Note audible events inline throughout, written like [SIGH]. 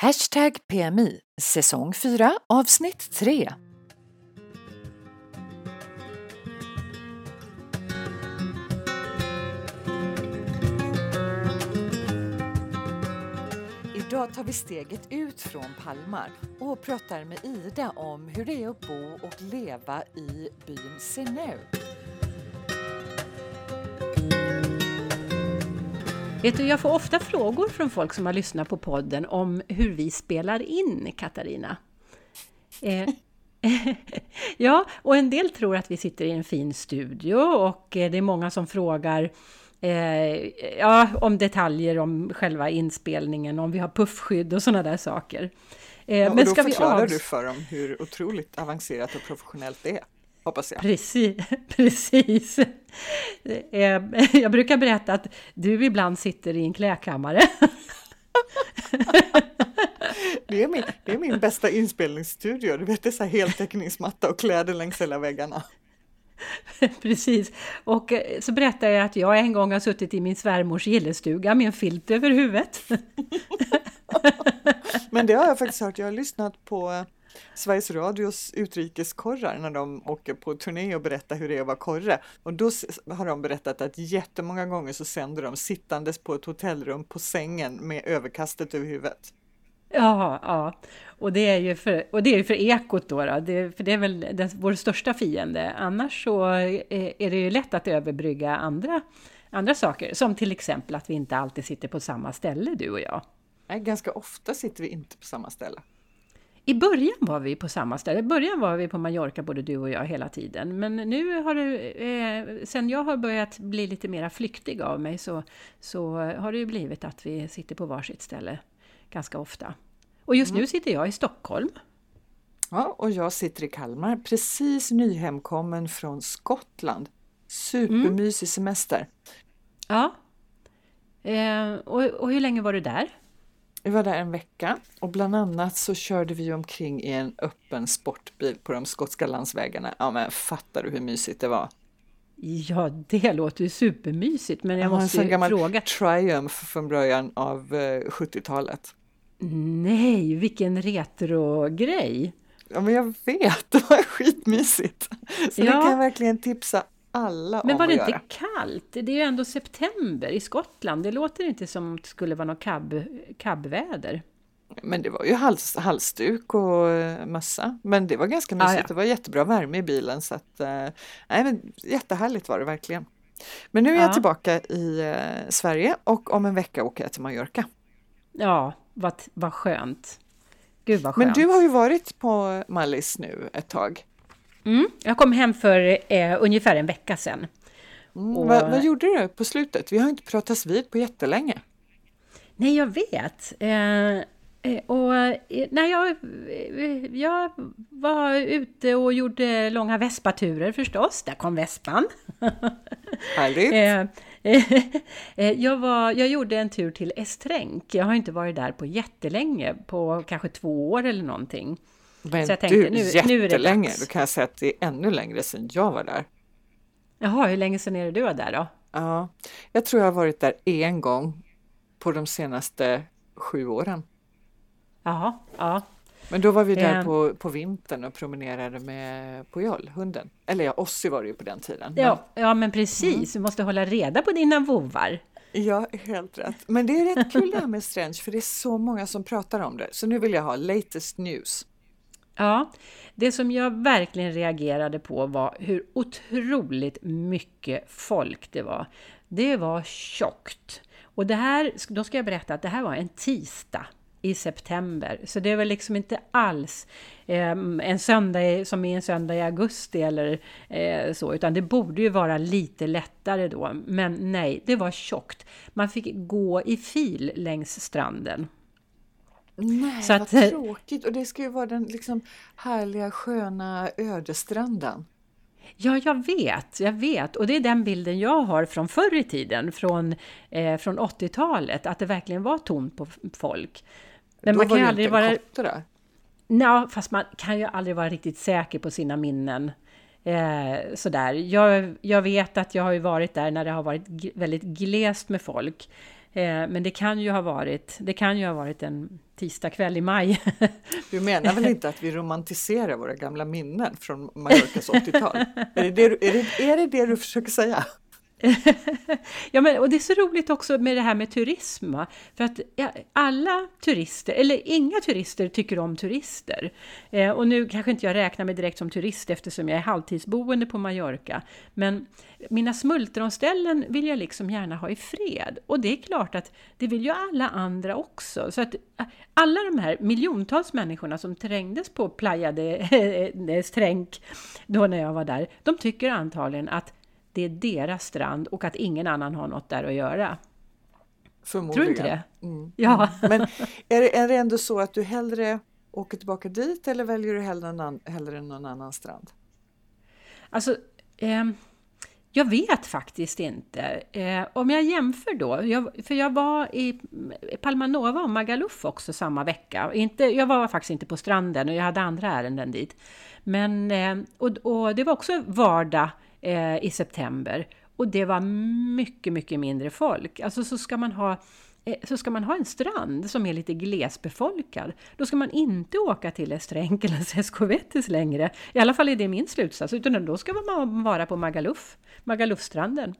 Hashtag PMI, säsong 4, avsnitt 3. Idag tar vi steget ut från Palmar och pratar med Ida om hur det är att bo och leva i byn Sineu. Vet du, jag får ofta frågor från folk som har lyssnat på podden om hur vi spelar in, Katarina. Eh, [LAUGHS] ja, och en del tror att vi sitter i en fin studio och eh, det är många som frågar eh, ja, om detaljer om själva inspelningen, om vi har puffskydd och sådana där saker. Eh, ja, och men då ska förklarar vi du för dem hur otroligt avancerat och professionellt det är hoppas jag. [LAUGHS] Precis, precis. [LAUGHS] Eh, jag brukar berätta att du ibland sitter i en kläkammare. [LAUGHS] Det är, min, det är min bästa inspelningsstudio, du vet det är så här heltäckningsmatta och kläder längs hela väggarna. Precis, och eh, så berättar jag att jag en gång har suttit i min svärmors gillestuga med en filt över huvudet. Men det har jag faktiskt hört, jag har lyssnat på Sveriges Radios utrikeskorrar när de åker på turné och berättar hur det är att vara korre. Och då har de berättat att jättemånga gånger så sänder de sittandes på ett hotellrum på sängen med överkastet över huvudet. Ja, ja. Och det är ju för, och det är för ekot då, då. Det, för det är väl den, vår största fiende. Annars så är det ju lätt att överbrygga andra, andra saker, som till exempel att vi inte alltid sitter på samma ställe, du och jag. Nej, ganska ofta sitter vi inte på samma ställe. I början var vi på samma ställe. I början var vi på Mallorca både du och jag hela tiden. Men nu har det, eh, sen jag har börjat bli lite mera flyktig av mig så, så har det ju blivit att vi sitter på varsitt ställe ganska ofta. Och just mm. nu sitter jag i Stockholm. Ja, och jag sitter i Kalmar, precis nyhemkommen från Skottland. Supermysig mm. semester. Ja. Eh, och, och hur länge var du där? Vi var där en vecka och bland annat så körde vi omkring i en öppen sportbil på de skotska landsvägarna. Ja men fattar du hur mysigt det var? Ja, det låter ju supermysigt, men jag ja, måste ju fråga. Triumph från början av 70-talet. Eh, Nej, vilken retro-grej! Ja, men jag vet, [LAUGHS] det var skitmysigt! Så ja. det kan jag verkligen tipsa alla Men om var det inte kallt? Det är ju ändå september i Skottland. Det låter inte som att det skulle vara något cab, cabväder. Men det var ju hals, halsduk och eh, mössa. Men det var ganska mysigt. Ah, ja. Det var jättebra värme i bilen så att eh, nej, men jättehärligt var det verkligen. Men nu är jag tillbaka i eh, Sverige och om en vecka åker jag till Mallorca. Ja, vad, vad skönt. Gud vad skönt. Men du har ju varit på Mallis nu ett tag. Mm, jag kom hem för eh, ungefär en vecka sedan. Mm, och, vad, vad, gjorde du på slutet? Vi har inte pratats vid på jättelänge. Nej, jag vet. Eh, eh och eh, när jag, eh, jag var ute och gjorde långa Vespaturer förstås. Där kom Vespan. Härligt. [LAUGHS] jag, var, jag gjorde en tur till Estränk. Jag har inte varit där på jättelänge, på kanske två år eller någonting. Men så jag tänkte, du, nu, jättelänge. Nu är det Då kan jag säga att det är ännu längre sedan jag var där. Jaha, hur länge sedan är det du var där då? Ja, jag tror jag har varit där en gång på de senaste sju åren. Jaha, ja. Men då var vi där på, på vintern och promenerade med Pujol, hunden. Eller ja, Ossi var det ju på den tiden. Ja, men, ja, men precis. Mm. Du måste hålla reda på dina vovar. Ja, helt rätt. Men det är rätt kul det här med Strange, för det är så många som pratar om det. Så nu vill jag ha latest news. Ja, det som jag verkligen reagerade på var hur otroligt mycket folk det var. Det var tjockt. Och det här, då ska jag berätta att det här var en tisdag i september. Så det var liksom inte alls eh, en söndag som är en söndag i augusti eller eh, så, utan det borde ju vara lite lättare då. Men nej, det var tjockt. Man fick gå i fil längs stranden. Nej, så vad eh, tråkigt! Och det ska ju vara den liksom härliga sköna ödestranden. Ja, jag vet, jag vet. Och det är den bilden jag har från förr i tiden, från, eh, från 80-talet, att det verkligen var tomt på folk. Men Då man kan var ju aldrig inte vara... där? Ja, fast man kan ju aldrig vara riktigt säker på sina minnen. Eh, sådär. Jag, jag vet att jag har ju varit där när det har varit väldigt glest med folk. Eh, men det kan ju ha varit, det kan ju ha varit en tisdagkväll i maj. [LAUGHS] Du menar väl inte att vi romantiserar våra gamla minnen från Mallorcas 80-tal? Är det det, är, det, är det det du försöker säga? [LAUGHS] ja, men, och det är så roligt också med det här med turism. Va? För att ja, alla turister, eller inga turister tycker om turister. Eh, och nu kanske inte jag räknar mig direkt som turist eftersom jag är halvtidsboende på Mallorca. Men mina smultronställen vill jag liksom gärna ha i fred. Och det är klart att det vill ju alla andra också. Så att eh, alla de här miljontals människorna som trängdes på Playa [LAUGHS] de Stränk då när jag var där, de tycker antagligen att det är deras strand och att ingen annan har något där att göra. Förmodligen. Tror du inte det? Mm. Ja. Men är det, är det ändå så att du hellre åker tillbaka dit eller väljer du hellre, någon, hellre någon annan strand? Alltså, eh, jag vet faktiskt inte. Eh, om jag jämför då, jag, för jag var i Palmanova och Magaluf också samma vecka. Inte, jag var faktiskt inte på stranden och jag hade andra ärenden dit. Men, eh, och, och det var också vardag eh, i september. Och det var mycket, mycket mindre folk. Alltså så ska man ha eh, så ska man ha en strand som är lite glesbefolkad, då ska man inte åka till Estrenk eller [LAUGHS] Escovetes längre. I alla fall är det min slutsats, utan då ska man vara på Magaluf, Magalufstranden.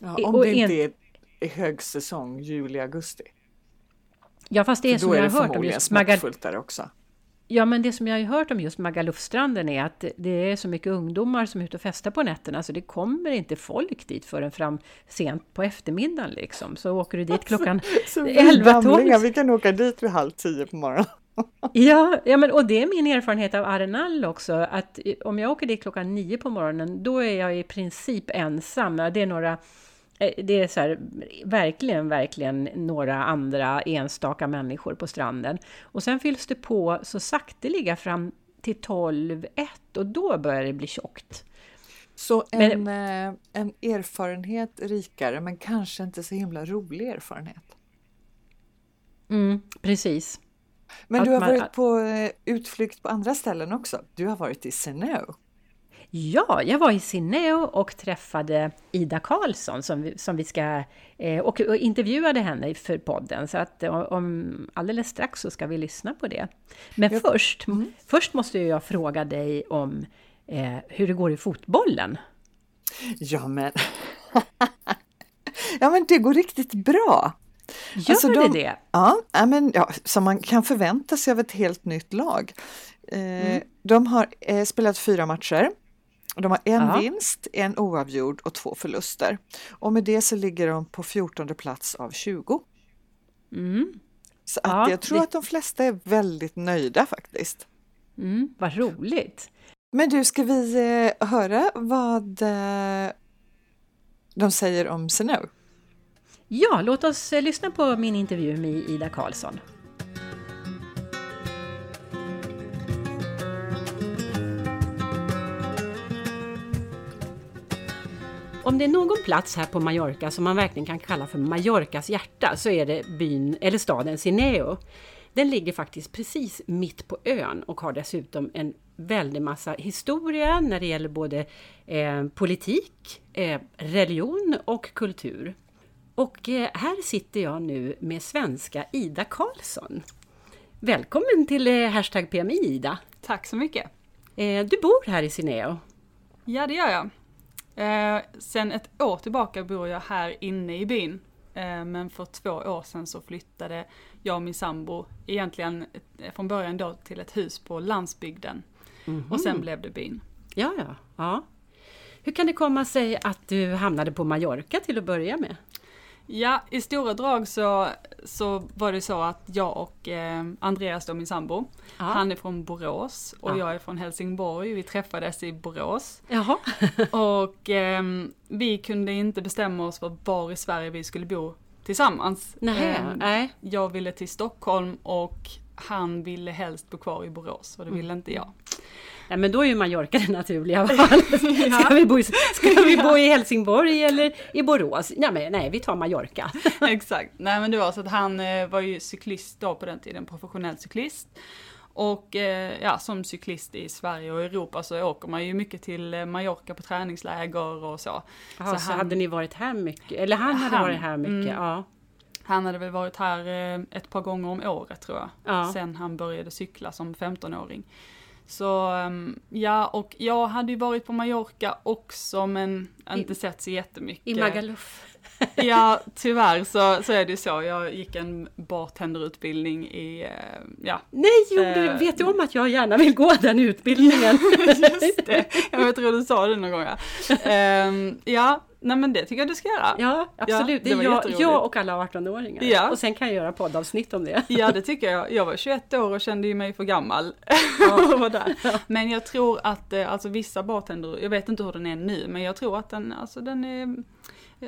Ja, om det inte är högsäsong, juli, augusti. Ja, fast det är som jag har hört om just Magaluf. där också. Ja, men det som jag har hört om just Magalufstranden är att det är så mycket ungdomar som är ute och festar på nätterna så det kommer inte folk dit förrän fram sent på eftermiddagen liksom. Så åker du dit [LAUGHS] klockan 11-12. Vi kan åka dit vid halv tio på morgonen. [LAUGHS] ja, ja men, och det är min erfarenhet av Arenal också, att om jag åker dit klockan nio på morgonen, då är jag i princip ensam. Det är några det är så här, verkligen, verkligen några andra enstaka människor på stranden. Och sen fylls det på så sakteliga fram till 12-1 och då börjar det bli tjockt. Så en, men, eh, en erfarenhet rikare men kanske inte så himla rolig erfarenhet. Mm, precis. Men Att du har man, varit på eh, utflykt på andra ställen också. Du har varit i Senö. Ja, jag var i Sineo och träffade Ida Karlsson som vi, som vi ska... Eh, och, och, intervjuade henne för podden, så att eh, om, alldeles strax så ska vi lyssna på det. Men jag, först, mm. först måste jag fråga dig om eh, hur det går i fotbollen. Ja, men... [LAUGHS] ja, men det går riktigt bra. Gör alltså de, det det? Ja, men, ja, som man kan förvänta sig av ett helt nytt lag. Eh, mm. De har eh, spelat fyra matcher de har en Aha. vinst, en oavgjord och två förluster. Och med det så ligger de på 14 plats av 20. Mm. Så att ja, jag tror det... att de flesta är väldigt nöjda faktiskt. Mm, vad roligt! Men du, ska vi eh, höra vad eh, de säger om Snow? Ja, låt oss eh, lyssna på min intervju med Ida Karlsson. Om det är någon plats här på Mallorca som man verkligen kan kalla för Mallorcas hjärta så är det byn, eller staden Sineo. Den ligger faktiskt precis mitt på ön och har dessutom en väldig massa historia när det gäller både eh, politik, eh, religion och kultur. Och eh, här sitter jag nu med svenska Ida Karlsson. Välkommen till eh, Hashtag PMI Ida! Tack så mycket! Eh, du bor här i Sineo? Ja, det gör jag. Eh, sen ett år tillbaka bor jag här inne i byn. Eh, men för två år sedan så flyttade jag och min sambo egentligen eh, från början då till ett hus på landsbygden. Mm -hmm. Och sen blev det byn. Ja, ja, ja. Hur kan det komma sig att du hamnade på Mallorca till att börja med? Ja, i stora drag så, så var det så att jag och eh, Andreas då, min sambo, ja. han är från Borås och ja. jag är från Helsingborg. Vi träffades i Borås. Jaha. [LAUGHS] och eh, vi kunde inte bestämma oss för var i Sverige vi skulle bo tillsammans. Nej, eh, nej. Jag ville till Stockholm och han ville helst bo kvar i Borås och det ville mm. inte jag. Nej men då är ju Mallorca det naturliga [LAUGHS] valet. Ska, vi bo i, ska vi bo i Helsingborg eller i Borås? Ja, men, nej, vi tar Mallorca. [LAUGHS] Exakt. Nej men det var så att han eh, var ju cyklist då på den tiden, professionell cyklist. Och eh, ja, som cyklist i Sverige och Europa så åker man ju mycket till eh, Mallorca på träningsläger och så. Aha, så, så han, hade ni varit här mycket? Eller han hade han, varit här mycket? Mm, ja. Han hade väl varit här ett par gånger om året tror jag. Ja. Sen han började cykla som 15-åring. Så ehm, ja, och jag hade ju varit på Mallorca också men inte sett så jättemycket. I Magaluf. [LAUGHS] Ja, tyvärr så, så är det ju så. Jag gick en bartenderutbildning i, eh, ja, Nej, du? Eh, Vet du om att jag gärna vill gå den [LAUGHS] utbildningen? just det. Jag tror du sa det någon gång. Ja, [LAUGHS] Ehm, ja nej men det tycker jag du ska göra. Ja, absolut. det det är var jag, jag och alla 18-åringar. Ja. Och sen kan jag göra poddavsnitt om det. Ja det tycker jag. Jag var 21 år och kände ju mig för gammal. Ja. [LAUGHS] där. Men jag tror att eh, alltså vissa bartender, jag vet inte hur den är nu, men jag tror att den, alltså den är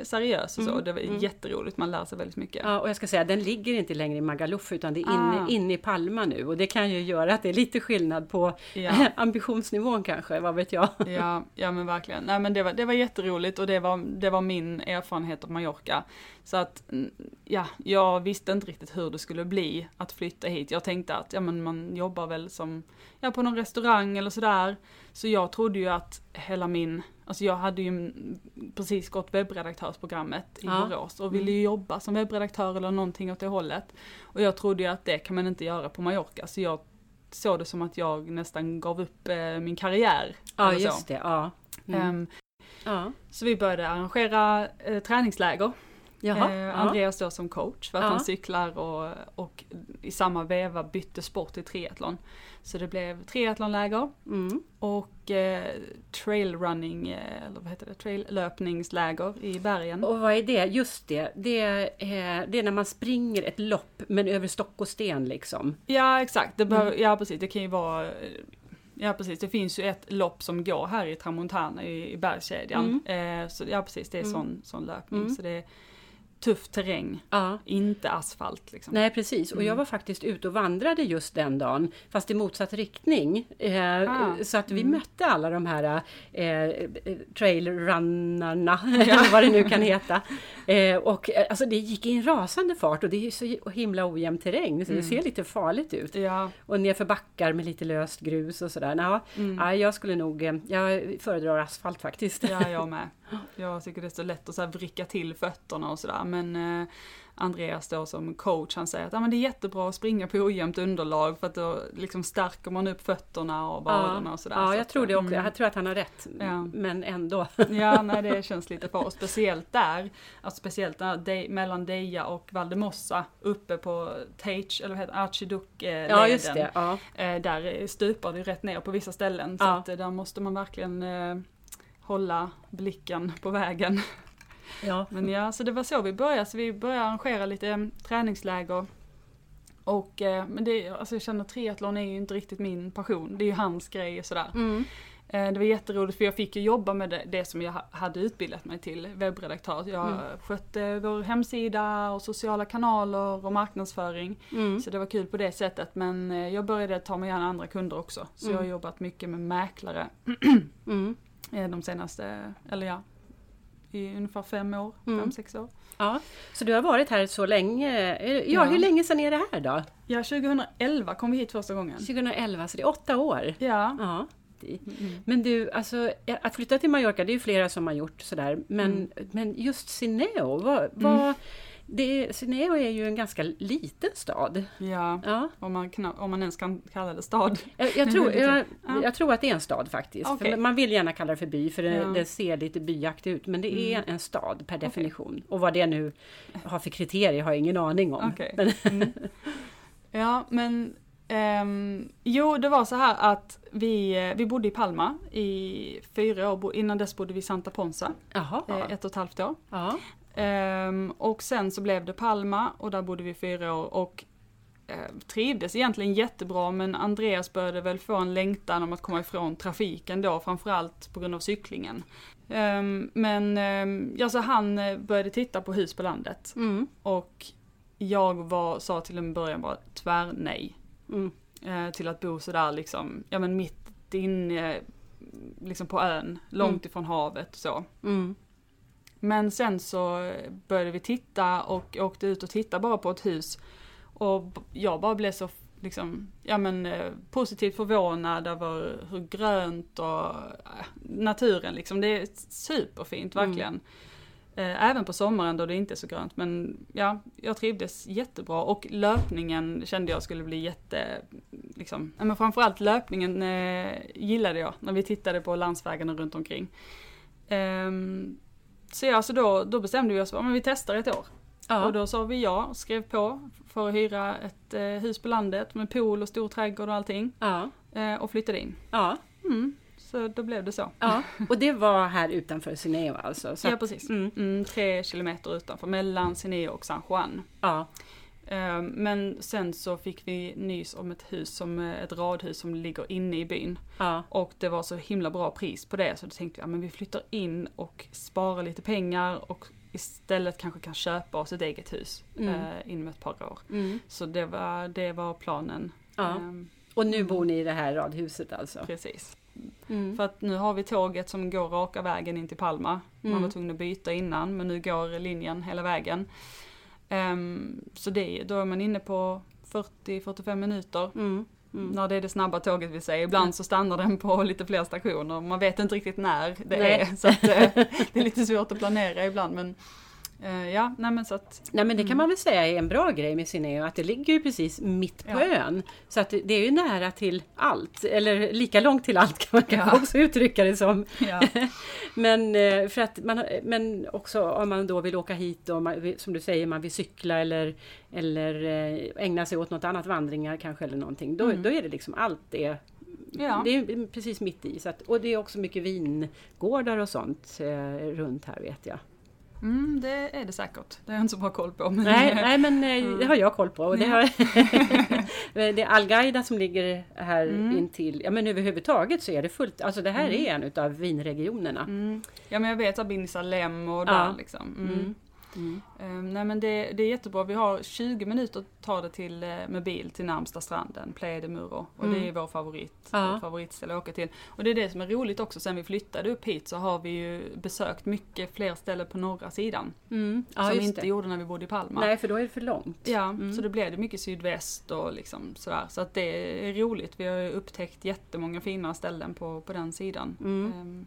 seriös och så. Mm, Det var mm. jätteroligt, man lär sig väldigt mycket. Ja, och jag ska säga, den ligger inte längre i Magaluf utan det är inne, Ah. inne i Palma nu. Och det kan ju göra att det är lite skillnad på Ja. [LAUGHS] ambitionsnivån kanske, vad vet jag. Ja, ja men verkligen. Nej men det var, det var jätteroligt och det var, det var min erfarenhet av Mallorca. Så att, mm, ja, jag visste inte riktigt hur det skulle bli att flytta hit. Jag tänkte att, ja men man jobbar väl som, ja på någon restaurang eller sådär. Så jag trodde ju att hela min, alltså jag hade ju mm, precis gått webbredaktörsprogrammet i Ja. Borås och ville ju jobba som webbredaktör eller någonting åt det hållet. Och jag trodde ju att det kan man inte göra på Mallorca. Så jag såg det som att jag nästan gav upp eh, min karriär. Ja, så. just det. Ja. Mm. Ehm, ja. så vi började arrangera eh, träningsläger. Jaha. Eh. Andreas då som coach för att Ja. han cyklar och, och i samma veva bytte sport till triathlon. Så det blev triathlonläger Mm. och eh, trailrunning, eh, eller vad heter det, traillöpningsläger i bergen. Och vad är det? Just det, det är, det är när man springer ett lopp men över stock och sten liksom. Ja exakt, det Mm. behöver, ja precis, det kan ju vara eh, Ja precis, det finns ju ett lopp som går här i Tramontana i, i bergskedjan. Eh, så ja precis, det är Mm. sån, sån löpning. Mm. Så det tuff terräng, Ja. inte asfalt liksom. Nej precis, och Mm. jag var faktiskt ute och vandrade just den dagen, fast i motsatt riktning. Eh, Ah, Så att vi mm. mötte alla de här eh, trailrunnarna, [LAUGHS] eller vad det nu kan heta. Eh, och eh, alltså det gick i en rasande fart och det är så himla ojämn terräng, så det Mm. ser lite farligt ut. Ja, Och nerför backar med lite löst grus och sådär. Nå, mm. ja, jag skulle nog, eh, jag föredrar asfalt faktiskt. ja jag med. [GASPS] Jag tycker det är så lätt att så här vricka till fötterna och sådär men eh, Andreas då som coach han säger att ja, men det är jättebra att springa på ojämnt underlag för att då liksom stärker man upp fötterna och vaderna och sådär. Ja, Så jag att, tror det också. mm. Jag tror att han har rätt. Ja. Men ändå. [LAUGHS] Ja, nej det [LAUGHS] känns lite för. Och speciellt där, alltså speciellt där, de, mellan Deja och Valdemossa uppe på Tage, eller vad heter Archiduk-leden. Ja, just det. Ja. Eh, där stupar det rätt ner på vissa ställen. Så Ja. att eh, där måste man verkligen eh, hålla blicken på vägen. Ja. Men ja, så det var så vi började. Så vi började arrangera lite eh, träningsläger. Och, eh, men det, alltså jag känner att triathlon är ju inte riktigt min passion. Det är ju hans grej och sådär. Mm. Eh, Det var jätteroligt för jag fick ju jobba med det, det som jag ha- hade utbildat mig till, webbredaktör. Jag Mm. skötte vår hemsida och sociala kanaler och marknadsföring. Mm. Så det var kul på det sättet men jag började ta mig an andra kunder också. Så Mm. jag har jobbat mycket med mäklare [CLEARS THROAT] Mm. De senaste, eller ja, i ungefär fem år, Mm. fem, sex år. Ja, så du har varit här så länge. Eh, Ja, Ja. hur länge sedan är det här då? Ja, 2011 kom vi hit första gången. 2011, så det är åtta år. Ja. Ja. Mm. Men du, alltså att flytta till Mallorca, det är ju flera som har gjort sådär. Men, Mm. men just Sineo, vad, vad, det, Sineo är ju en ganska liten stad. Ja, Ja, om man, kna- om man ens kan kalla det stad. jag, jag, tror, [LAUGHS] jag, Ja. jag tror att det är en stad faktiskt. För man vill gärna kalla det för by, för det, Ja. det ser lite byaktigt ut. Men det är Mm. en stad per definition. Och vad det nu har för kriterier har jag ingen aning om. Okej. Men, Mm. Ja, men ehm, jo, det var så här att vi, eh, vi bodde i Palma i fyra år. Innan dess bodde vi i Santa Ponsa, jaha. eh, ett och ett halvt år. Ja. Ehm, och sen så blev det Palma och där bodde vi fyra år och eh, trivdes egentligen jättebra men Andreas började väl få en längtan om att komma ifrån trafiken då, framförallt på grund av cyklingen. Ehm, men um, ja, så han eh, började titta på hus på landet Mm. och jag var, sa till en början bara tvär nej Mm. eh, till att bo sådär liksom, ja men mitt inne, liksom på ön, långt Mm. ifrån havet och så. Mm. Men sen så började vi titta och åkte ut och tittade bara på ett hus. Och jag bara blev så liksom, ja men eh, positivt förvånad över hur grönt och eh, naturen liksom. Det är superfint Mm. verkligen. Eh, Även på sommaren då det inte är så grönt. Men ja, jag trivdes jättebra och löpningen kände jag skulle bli jätte, liksom, ja, men framförallt löpningen eh, gillade jag när vi tittade på landsvägarna runt omkring. Ehm, så ja, så då, då bestämde vi oss för att vi testar ett år. Ja. Och då sa vi ja, skrev på för att hyra ett eh, hus på landet med pool och stor trädgård och allting. Ja. Eh, och flyttade in. Ja. Mm, så då blev det så. ja. Och det var här utanför Sineo alltså? Så ja, precis. Mm. Mm, tre kilometer utanför, mellan Sineo och San Juan. Ja. Eh, Men sen så fick vi nys om ett hus, som, eh, ett radhus som ligger inne i byn. Ja. Och det var så himla bra pris på det så då tänkte vi, men vi flyttar in och sparar lite pengar och istället kanske kan köpa oss ett eget hus Mm. eh, inom ett par år. Mm. Så det var, det var planen. Ja. Ehm, Och nu bor ni i det här radhuset alltså? precis. Mm. För att nu har vi tåget som går raka vägen in till Palma. Man Mm. var tvungen att byta innan men nu går linjen hela vägen. Ehm, så det, då är man inne på 40-45 minuter. Mm. Mm. När det är det snabba tåget vi säger. Ibland så stannar den på lite fler stationer. Man vet inte riktigt när det Nej. är. Så att, eh, [LAUGHS] det är lite svårt att planera ibland. Men ja, nej men så att. Nej men det kan man väl säga är en bra grej med Sineo, att det ligger ju precis mitt på Ja. ön. Så att det är ju nära till allt, eller lika långt till allt kan man Ja. också uttrycka det som. [LAUGHS] Ja. [LAUGHS] Men, eh, för att man, men också om man då vill åka hit och man, som du säger, man vill cykla eller, eller eh, ägna sig åt något annat, vandringar kanske eller någonting. Då, Mm. då är det liksom allt det. Ja. Det är precis mitt i. Så att, och det är också mycket vingårdar och sånt eh, runt här vet jag. Mm, det är det säkert. Det har jag inte så bra koll på. Men Nej, nej men eh, det har jag koll på. Och det, har, [LAUGHS] det är Algaida som ligger här Mm. intill. Ja men överhuvudtaget så är det fullt. Alltså det här är en utav vinregionerna. Mm. Ja men jag vet att Bin Salem och Ja. där liksom. Mm. Ehm, nej men det, det är jättebra. Vi har 20 minuter tar det till, eh, med bil till närmsta stranden, Playa de Muro. Och Mm. det är vår favorit, Ja. vårt favoritställe att åka till. Och det är det som är roligt också, sen vi flyttade upp hit så har vi ju besökt mycket fler ställen på norra sidan. Mm. Ja, som vi inte det. gjorde när vi bodde i Palma. Nej för då är det för långt. Ja, Mm. så det blev det mycket sydväst och liksom sådär. Så att det är roligt. Vi har upptäckt jättemånga fina ställen på, på den sidan. Mm.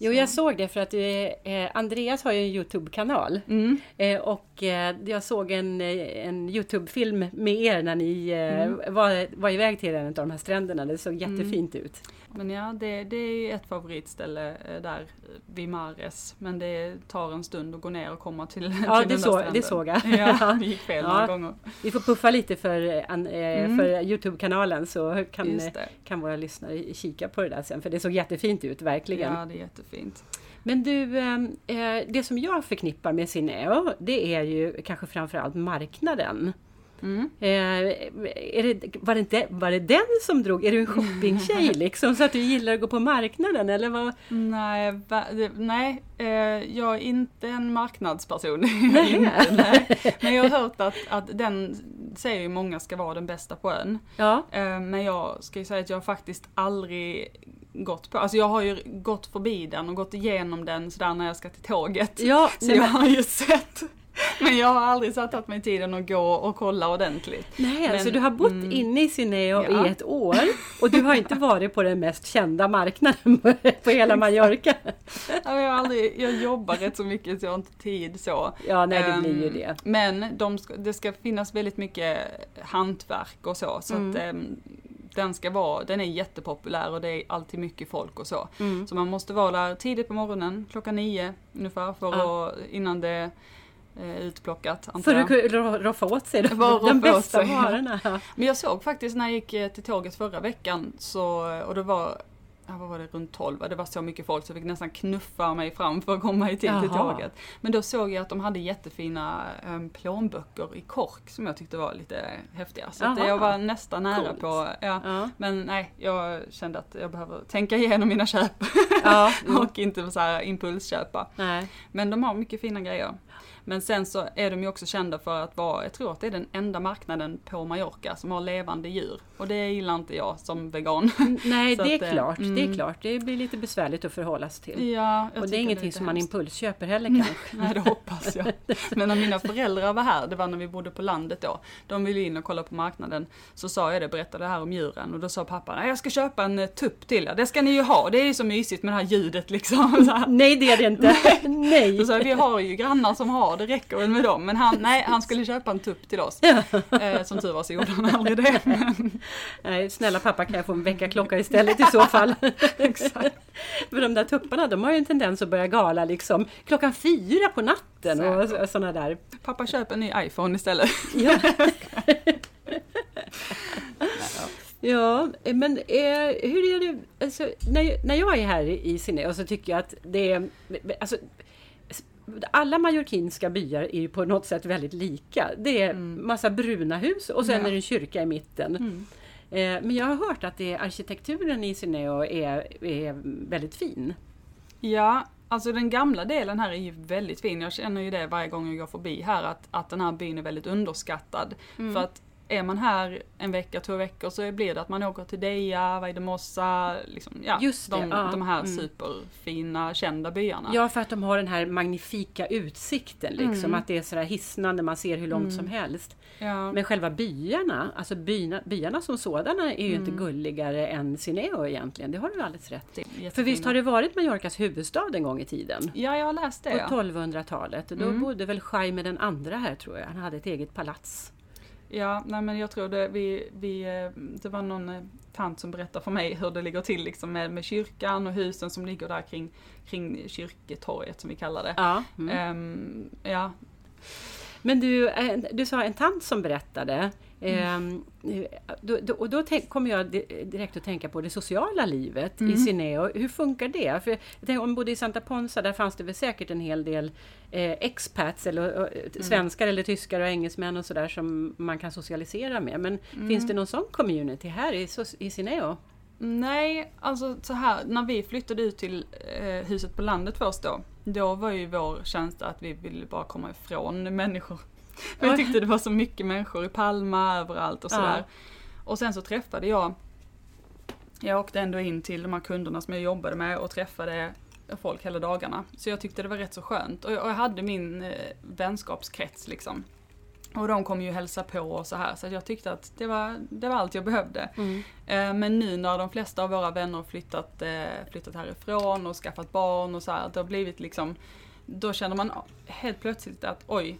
Jo jag såg det för att eh, Andreas har ju en Youtube-kanal. Mm. Eh, och eh, jag såg en, eh, en Youtube-film med er när ni eh, Mm. var, var iväg till en av de här stränderna. Det såg jättefint ut. Men ja, det, det är ett favoritställe eh, där vid Mares. Men det tar en stund att gå ner och komma till, [LAUGHS] Ja till det, den där så, stranden. det såg jag. [LAUGHS] Ja, det gick fel Ja. några gånger. Vi får puffa lite för, eh, eh, Mm. för Youtube-kanalen så kan, kan våra lyssnare kika på det där sen. För det såg jättefint ut, verkligen. Ja, det är jättefint. Men du, eh, eh, det som jag förknippar med Sineo, det är ju kanske framförallt marknaden. Mm. Eh, är det, var, det inte, var det den som drog? Är du en shoppingtjej [LAUGHS] liksom? Så att du gillar att gå på marknaden eller vad? Nej, va, det, nej eh, jag är inte en marknadsperson. [LAUGHS] Inte, nej. Men jag har hört att, att den säger ju många ska vara den bästa på ön. Ja, Eh, Men jag ska ju säga att jag faktiskt aldrig gått på, alltså jag har ju gått förbi den och gått igenom den sådär när jag ska till tåget. ja [LAUGHS] Så jag har ju sett. [LAUGHS] Men jag har aldrig satt tagit mig tiden att gå och kolla ordentligt. nej alltså men- du har bott mm. inne i Sineo Ja. i ett år och du har inte varit på den mest kända marknaden [LAUGHS] på hela Mallorca. [LAUGHS] Ja, Jag, har aldrig, jag jobbar rätt så mycket så jag har inte tid så. Ja, nej det blir ju Ehm, det. Men de det ska finnas väldigt mycket hantverk och så. Så Mm. att ehm, den ska vara, den är jättepopulär och det är alltid mycket folk och så. Mm. Så man måste vara där tidigt på morgonen, klockan nio ungefär, för Ja. att, innan det utplockat. antar För jag. kunna ro- roffa åt sig de, Bara de roffa åt bästa sig. varorna. [LAUGHS] Men jag såg faktiskt när jag gick eh, till tåget förra veckan, så, och det var vad var det, runt 12, det var så mycket folk så jag fick nästan knuffa mig fram för att komma i tid till tåget. Men då såg jag att de hade jättefina um, plånböcker i kork som jag tyckte var lite häftiga. Så att jag var nästan nära Coolt. på, ja. Ja. Men nej, jag kände att jag behöver tänka igenom mina köp Ja, [LAUGHS] och inte så här impulsköpa. Nej. Men de har mycket fina grejer. Men sen så är de ju också kända för att vara, jag tror att det är den enda marknaden på Mallorca som har levande djur. Och det gillar inte jag som vegan. [LAUGHS] Nej, Så det att, är eh, klart. Det är mm. klart. Det blir lite besvärligt att förhålla sig till. Ja, och det är ingenting lite som man hemskt. impulsköper heller kanske. [LAUGHS] Nej, det hoppas jag. [LAUGHS] Men när mina föräldrar var här, det var när vi bodde på landet då, de ville in och kolla på marknaden, så sa jag det, berättade det här om djuren, och då sa pappa, "Nej, jag ska köpa en eh, tupp till er, det ska ni ju ha, det är ju så mysigt med det här ljudet liksom. Så. Nej, det är det inte. Nej. Då sa jag, vi har ju grannar som har, det räcker väl med dem. Men han, [LAUGHS] nej, han skulle köpa en tupp till oss. [LAUGHS] Eh, som tur var så gjorde han aldrig det. [LAUGHS] Men, Nej, snälla pappa kan jag få en väckarklocka istället i så fall. exakt. För de där tupparna de har ju en tendens att börja gala liksom klockan fyra på natten och sådana där. Pappa köper en ny iPhone istället. Ja. ja, men eh, hur är det, alltså, när, när jag är här i Sineo så tycker jag att det är, alltså, alla mallorquinska byar är ju på något sätt väldigt lika. Det är massa bruna hus och sen Ja. är det en kyrka i mitten. Eh, Men jag har hört att det, arkitekturen i Sineo är, är väldigt fin. Ja, alltså den gamla delen här är ju väldigt fin. Jag känner ju det varje gång jag går förbi här, att, att den här byn är väldigt underskattad. Mm. För att är man här en vecka, två veckor så blir det att man åker till Deja, Vaidemossa, liksom, ja, Just det, de, ja, de här mm. superfina, kända byarna. Ja, för att de har den här magnifika utsikten liksom. Mm. Att det är sådär hisnande, man ser hur långt som helst. Ja. Men själva byarna, alltså byarna, byarna som sådana är ju inte Mm. gulligare än Sineo egentligen. Det har du alldeles rätt i. För visst har det varit Mallorcas huvudstad en gång i tiden? Ja, jag har läst det. På Ja. 1200-talet. Då Mm. bodde väl Jaime den andra här tror jag. Han hade ett eget palats. Ja, nej men jag tror det, vi, vi, eh, det var någon eh, tant som berättade för mig hur det ligger till liksom med, med kyrkan och husen som ligger där kring, kring kyrketorget som vi kallar det. Ja. Mm. Ehm, ja, Men du, eh, du sa en tant som berättade. Mm. Eh, då, och då kommer jag di- direkt att tänka på det sociala livet i Mm. Sineo. Hur funkar det? För jag om bodde i Santa Ponsa, där fanns det väl säkert en hel del eh, expats, eller eh, Mm. svenskar eller tyskar och engelsmän och sådär som man kan socialisera med. Men Mm. finns det någon sån community här i, i Sineo? Nej, alltså så här, när vi flyttade ut till eh, huset på landet först då, då var ju vår känsla att vi ville bara komma ifrån människor. För jag tyckte det var så mycket människor i Palma, överallt och sådär. Och sen så träffade jag, jag åkte ändå in till de här kunderna som jag jobbade med och träffade folk hela dagarna. Så jag tyckte det var rätt så skönt. Och jag, och jag hade min eh, vänskapskrets liksom. Och de kom ju hälsa på och så här, så jag tyckte att det var, det var allt jag behövde. Eh, Men nu när de flesta av våra vänner flyttat, eh, flyttat härifrån och skaffat barn och så här, det har blivit liksom, då känner man helt plötsligt att oj,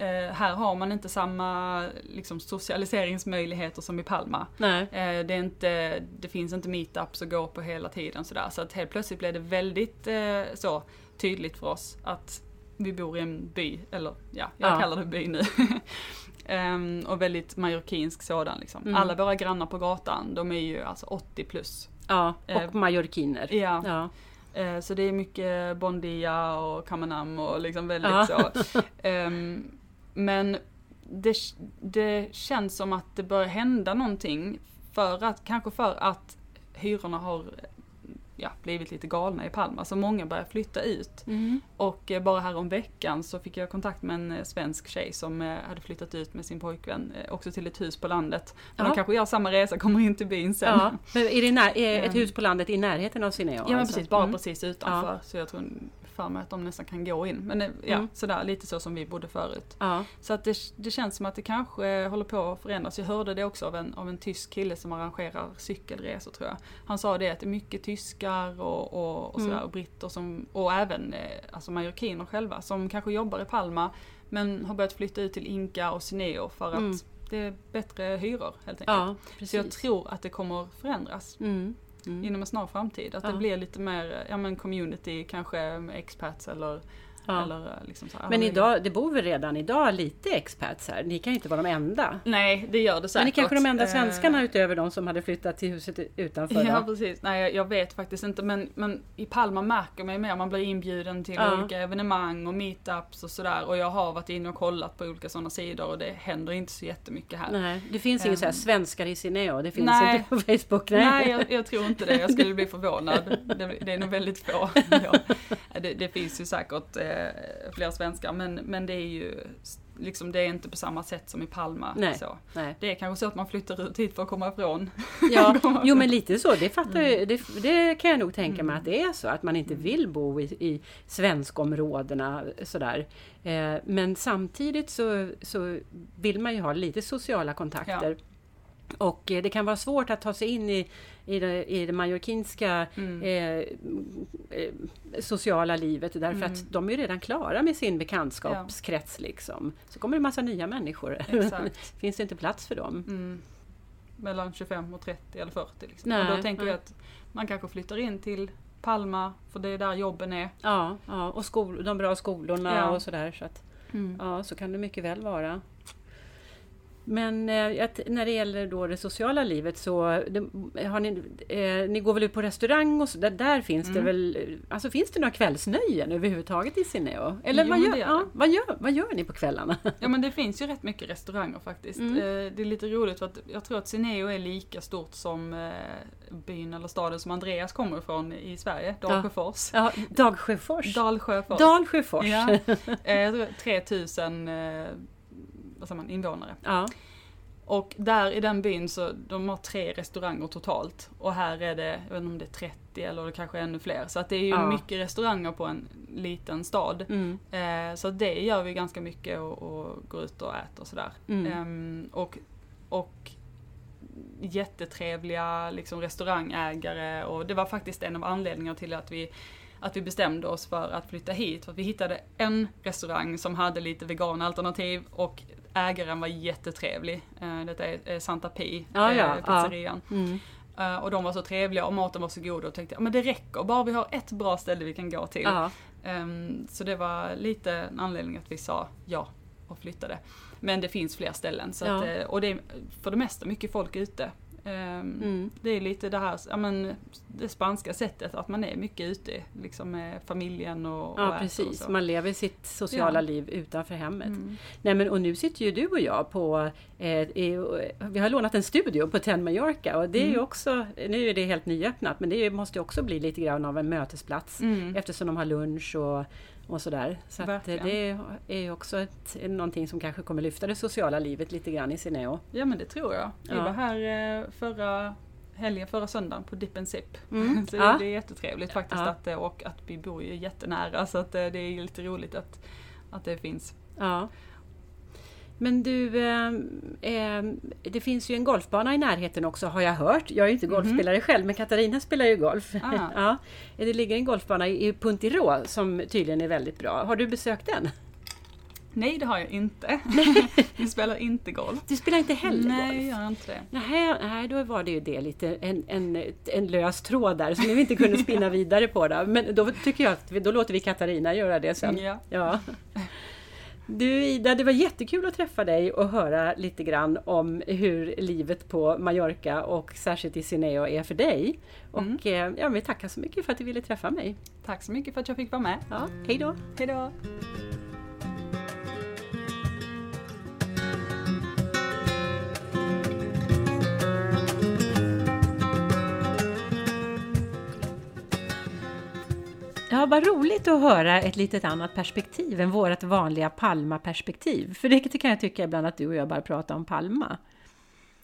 eh, här har man inte samma liksom, socialiseringsmöjligheter som i Palma. Eh, Det, inte, det finns inte meetups att gå på hela tiden sådär. Så att helt plötsligt blev det väldigt eh, så tydligt för oss att vi bor i en by, eller ja, jag Ja. kallar det by nu. [LAUGHS] Ehm, och väldigt majorkinsk sådan liksom. Mm. Alla våra grannar på gatan, de är ju alltså 80 plus. Ja, och Eh, mallorquiner. Ja. Ja. Eh, Så det är mycket Bondia och Kamanam och liksom väldigt Ja. så. [LAUGHS] Ehm, Men det, det känns som att det börjar hända någonting för att, kanske för att hyrorna har ja, blivit lite galna i Palma, så många börjar flytta ut. Mm. Och eh, bara här om veckan så fick jag kontakt med en eh, svensk tjej som eh, hade flyttat ut med sin pojkvän också till ett hus på landet. Men Ja. de kanske gör samma resa, kommer in till byn sen. Ja. Men är det när, är [LAUGHS] ett hus på landet i närheten av Sineo? Ja men alltså? precis, bara Mm. precis utanför. Så jag tror för mig att de nästan kan gå in. Men eh, ja, Mm. sådär lite så som vi bodde förut. Ja. Så att det, det känns som att det kanske håller på att förändras. Jag hörde det också av en, av en tysk kille som arrangerar cykelresor tror jag. Han sa det att det är mycket tyskar och, och, och, sådär, Mm. och britter som, och även eh, alltså mallorquiner själva som kanske jobbar i Palma men har börjat flytta ut till Inka och Sineo för att Mm. det är bättre hyror helt enkelt. ja, Så jag tror att det kommer förändras Mm. Inom en snar framtid. Att Ja. det blir lite mer, ja men community, kanske expats eller, Ja. eller eh, liksom så här, Men idag, det bor väl redan idag lite expats här? Ni kan ju inte vara de enda. Nej, det gör det säkert. Men ni kanske är de enda Eh, svenskarna utöver de som hade flyttat till huset utanför? Ja då? precis, nej jag, vet faktiskt inte men, men i Palma märker man ju mer, man blir inbjuden till Ja. olika evenemang och meetups och sådär och jag har varit inne och kollat på olika sådana sidor och det händer inte så jättemycket här. Nej, det finns inget så här Ehm. svenskar i Sineo, det finns Nej. inte på Facebook. Nej, jag, jag tror inte det. Jag skulle bli förvånad. Det, det är nog väldigt få. [LAUGHS] Ja. Det, det finns ju säkert eh, fler svenskar men, men det är ju liksom, det är inte på samma sätt som i Palma. Nej, Så. nej. Det är kanske så att man flyttar ut hit för att komma ifrån. Ja, [LAUGHS] jo men lite så, det fattar jag, det, det kan jag nog tänka Mm. mig att det är så, att man inte vill bo i, i svenskområdena sådär. Eh, men samtidigt så, så vill man ju ha lite sociala kontakter. Och eh, det kan vara svårt att ta sig in i, i, det, i det mallorquinska Mm. eh, eh, sociala livet därför Mm. att de är redan klara med sin bekantskapskrets. Liksom. Så kommer det massa nya människor. [LAUGHS] Finns det inte plats för dem? Mm. Mellan 25 och 30 eller 40 liksom. Nej, och då tänker nej. jag att man kanske flyttar in till Palma, för det är där jobben är. Ja, ja och skol, de bra skolorna Ja. och sådär. Så att, ja, så kan det mycket väl vara. Men eh, när det gäller då det sociala livet så det, har ni, eh, ni går väl ut på restaurang och så, där, där finns det Mm. väl, alltså finns det några kvällsnöjen överhuvudtaget i Sineo? Eller Jo, vad, gör, det ja, det. vad, gör, vad gör ni på kvällarna? Ja men det finns ju rätt mycket restauranger faktiskt. Mm. Eh, Det är lite roligt för att jag tror att Sineo är lika stort som eh, byn eller staden som Andreas kommer ifrån i Sverige, Dalsjöfors. Ja, Dagsjöfors. Dalsjöfors. Dalsjöfors. Ja. [LAUGHS] Eh, Jag tror 3000 eh, vad säger man, invånare. Ja. Och där i den byn så, de har tre restauranger totalt. Och här är det, jag vet inte om det är 30 eller det kanske är ännu fler. Så att det är ju Ja. mycket restauranger på en liten stad. Mm. Eh, så det gör vi ganska mycket och, och går ut och äter och sådär. Mm. Ehm, och, och jättetrevliga liksom, restaurangägare och det var faktiskt en av anledningarna till att vi att vi bestämde oss för att flytta hit. För att vi hittade en restaurang som hade lite veganalternativ och ägaren var jättetrevlig. Eh, detta är Santa Pi, Ja, ja, pizzerian. Mm. Eh, och de var så trevliga och maten var så god och tänkte men det räcker, bara vi har ett bra ställe vi kan gå till. Ehm, så det var lite en anledning att vi sa ja och flyttade. Men det finns fler ställen. Så att, Ja. eh, och det är för det mesta mycket folk ute. Ehm, Mm. Det är lite det här, ja, men, det spanska sättet att man är mycket ute liksom med familjen och, och Ja och precis, så. man lever sitt sociala Ja. liv utanför hemmet. Mm. Nej men och nu sitter ju du och jag på, eh, i, vi har lånat en studio på Ten Mallorca och det är ju Mm. också, nu är det helt nyöppnat men det måste också bli lite grann av en mötesplats Mm. eftersom de har lunch och, och sådär. Så eh, det är också ett, någonting som kanske kommer lyfta det sociala livet lite grann i Sineo. Ja men det tror jag. Vi Ja. var här eh, förra helgen, förra söndagen på Dip and Sip. Mm. [LAUGHS] så Ja. det är jättetrevligt faktiskt Ja. att, eh, och att vi bor ju jättenära så att det är lite roligt att, att det finns. Ja. Men du, eh, eh, det finns ju en golfbana i närheten också har jag hört. Jag är ju inte golfspelare själv men Katarina spelar ju golf. Mhm. Ah. [LAUGHS] ja. Det ligger en golfbana i Puntirå som tydligen är väldigt bra. Har du besökt den? Nej det har jag inte. [LAUGHS] vi spelar inte golf. Du spelar inte heller Nej jag golf? gör inte det. Nej, nej, då var det ju det lite en, en, en lös tråd där som vi inte kunde spinna [LAUGHS] vidare på. Då. Men då tycker jag att vi, då låter vi Katarina göra det sen. Ja. Ja. Du Ida, det var jättekul att träffa dig och höra lite grann om hur livet på Mallorca och särskilt i Sineo är för dig. Och Mm. eh, ja, vi tackar så mycket för att du ville träffa mig. Tack så mycket för att jag fick vara med. Ja, hej då! Hejdå! Ja, vad roligt att höra ett litet annat perspektiv än vårt vanliga Palma-perspektiv. För det kan jag tycka ibland att du och jag bara pratar om Palma.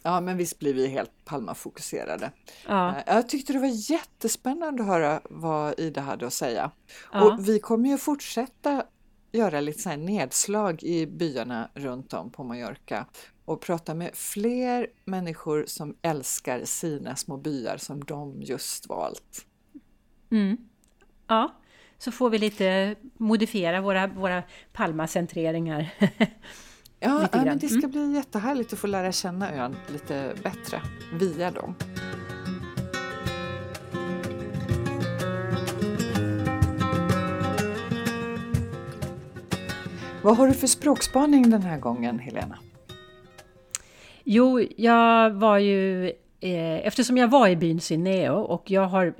Ja, men visst blir vi helt Palma-fokuserade. Ja, Eh, Jag tyckte det var jättespännande att höra vad Ida hade att säga. Ja. Och vi kommer ju fortsätta göra lite så nedslag i byarna runt om på Mallorca och prata med fler människor som älskar sina små byar som de just valt. mm. Ja. så får vi lite modifiera våra, våra Palma-centreringar. [LAUGHS] Ja, ja men det ska bli jättehärligt att få lära känna ön lite bättre via dem. Vad har du för språkspaning den här gången, Helena? Jo, jag var ju, eh, eftersom jag var i byn Sineo och jag har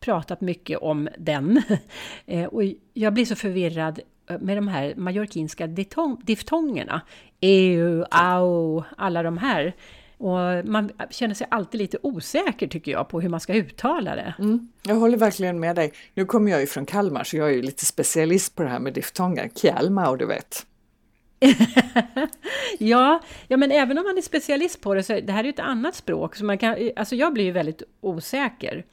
pratat mycket om den. [LAUGHS] eh, och jag blir så förvirrad eh, med de här mallorquinska diftongerna. EU, au, alla de här. Och man känner sig alltid lite osäker tycker jag på hur man ska uttala det. Mm, jag håller verkligen med dig. Nu kommer jag ju från Kalmar så jag är ju lite specialist på det här med diftonger. Kalmar, du vet. [LAUGHS] ja, ja, men även om man är specialist på det så det här är ju ett annat språk. Så man kan, alltså jag blir ju väldigt osäker.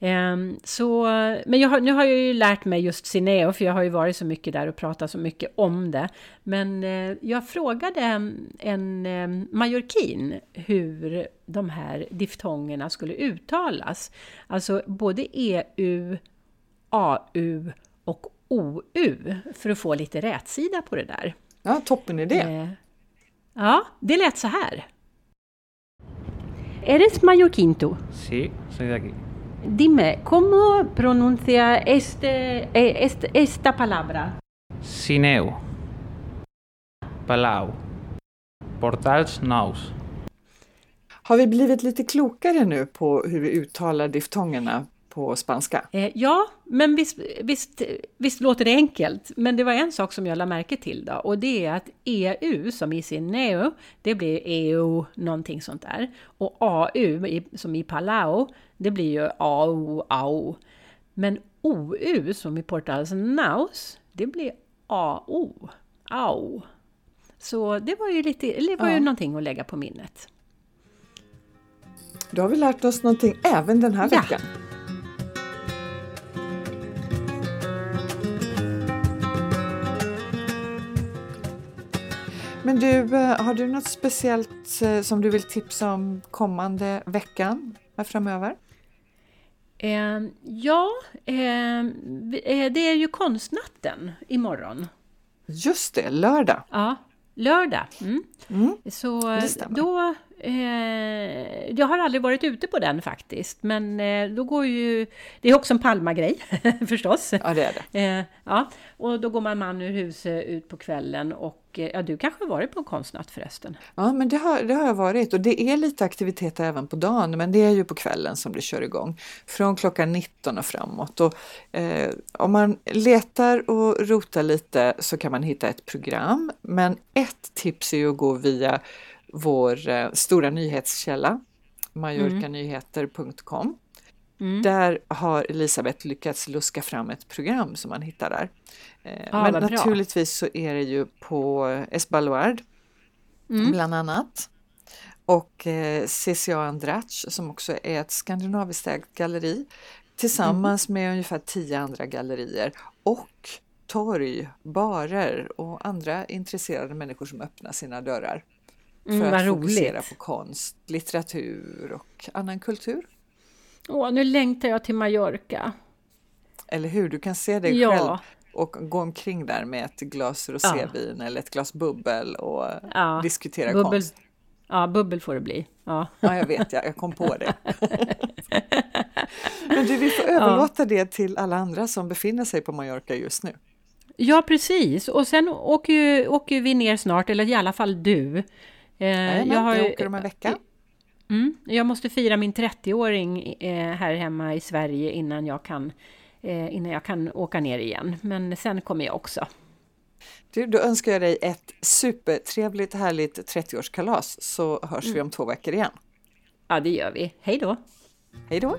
Um, så, men jag har, nu har jag ju lärt mig just Cineo, för jag har ju varit så mycket där och pratat så mycket om det. Men uh, jag frågade en, um, majorkin hur de här diftongerna skulle uttalas. Alltså både EU, AU och OU, för att få lite rätsida på det där. Ja, toppen idé! Uh, ja, det lät så här. Eres mallorquinto? Sí, soy de aquí. Dime, ¿cómo pronuncia este, eh, este, esta palabra? Sineu. Palau. Portals nous. Har vi blivit lite klokare nu på hur vi uttalar diftongerna på spanska? Eh, ja, men visst, visst, visst låter det enkelt. Men det var en sak som jag lade märke till då och det är att EU som i sin neo, det blir EU någonting sånt där. Och AU som i Palau, det blir ju AU, AU. Men OU som i Portals Naus, det blir AO, AO. Så det var ju, lite, det var ju ja. någonting att lägga på minnet. Då har vi lärt oss någonting även den här ja. veckan. Men du, eh, har du något speciellt eh, som du vill tipsa om kommande veckan framöver? Eh, ja, eh, eh, det är ju konstnatten imorgon. Just det, lördag. Ja, lördag. Mm. Mm, Så då Eh, jag har aldrig varit ute på den faktiskt, men eh, då går ju... Det är också en Palma-grej [LAUGHS] förstås. Ja, det är det. Eh, ja, och då går man man ur huset ut på kvällen och eh, ja, du kanske har varit på en konstnatt förresten? Ja, men det har, det har jag varit och det är lite aktiviteter även på dagen, men det är ju på kvällen som det kör igång. Från klockan 19 och framåt. Och, eh, om man letar och rotar lite så kan man hitta ett program, men ett tips är ju att gå via vår eh, stora nyhetskälla, majorkanyheter.com. Mm. Där har Elisabeth lyckats luska fram ett program som man hittar där. Eh, ja, Men naturligtvis så är det ju på Esbaluard mm. bland annat. Och eh, CCA Andrach som också är ett skandinaviskt ägt galleri tillsammans mm. med ungefär tio andra gallerier och torg, barer och andra intresserade människor som öppnar sina dörrar Mm, för att fokusera roligt. på konst, litteratur och annan kultur. Åh, nu längtar jag till Mallorca. Eller hur, du kan se dig ja. själv och gå omkring där med ett glas rosévin ja. eller ett glas bubbel och ja. diskutera bubbel. konst. Ja, bubbel får det bli. Ja, ja jag vet, jag, jag kom på det. [LAUGHS] Men du, vi får överlåta det till alla andra som befinner sig på Mallorca just nu. Ja, precis. Och sen åker, åker vi ner snart, eller i alla fall du, Eh, jag, har, jag åker om en vecka. Mm, jag måste fira min 30-åring eh, här hemma i Sverige innan jag, kan, eh, innan jag kan åka ner igen. Men sen kommer jag också. Du, då önskar jag dig ett supertrevligt härligt 30-årskalas så hörs mm. vi om två veckor igen. Ja, det gör vi. Hej då! Hej då!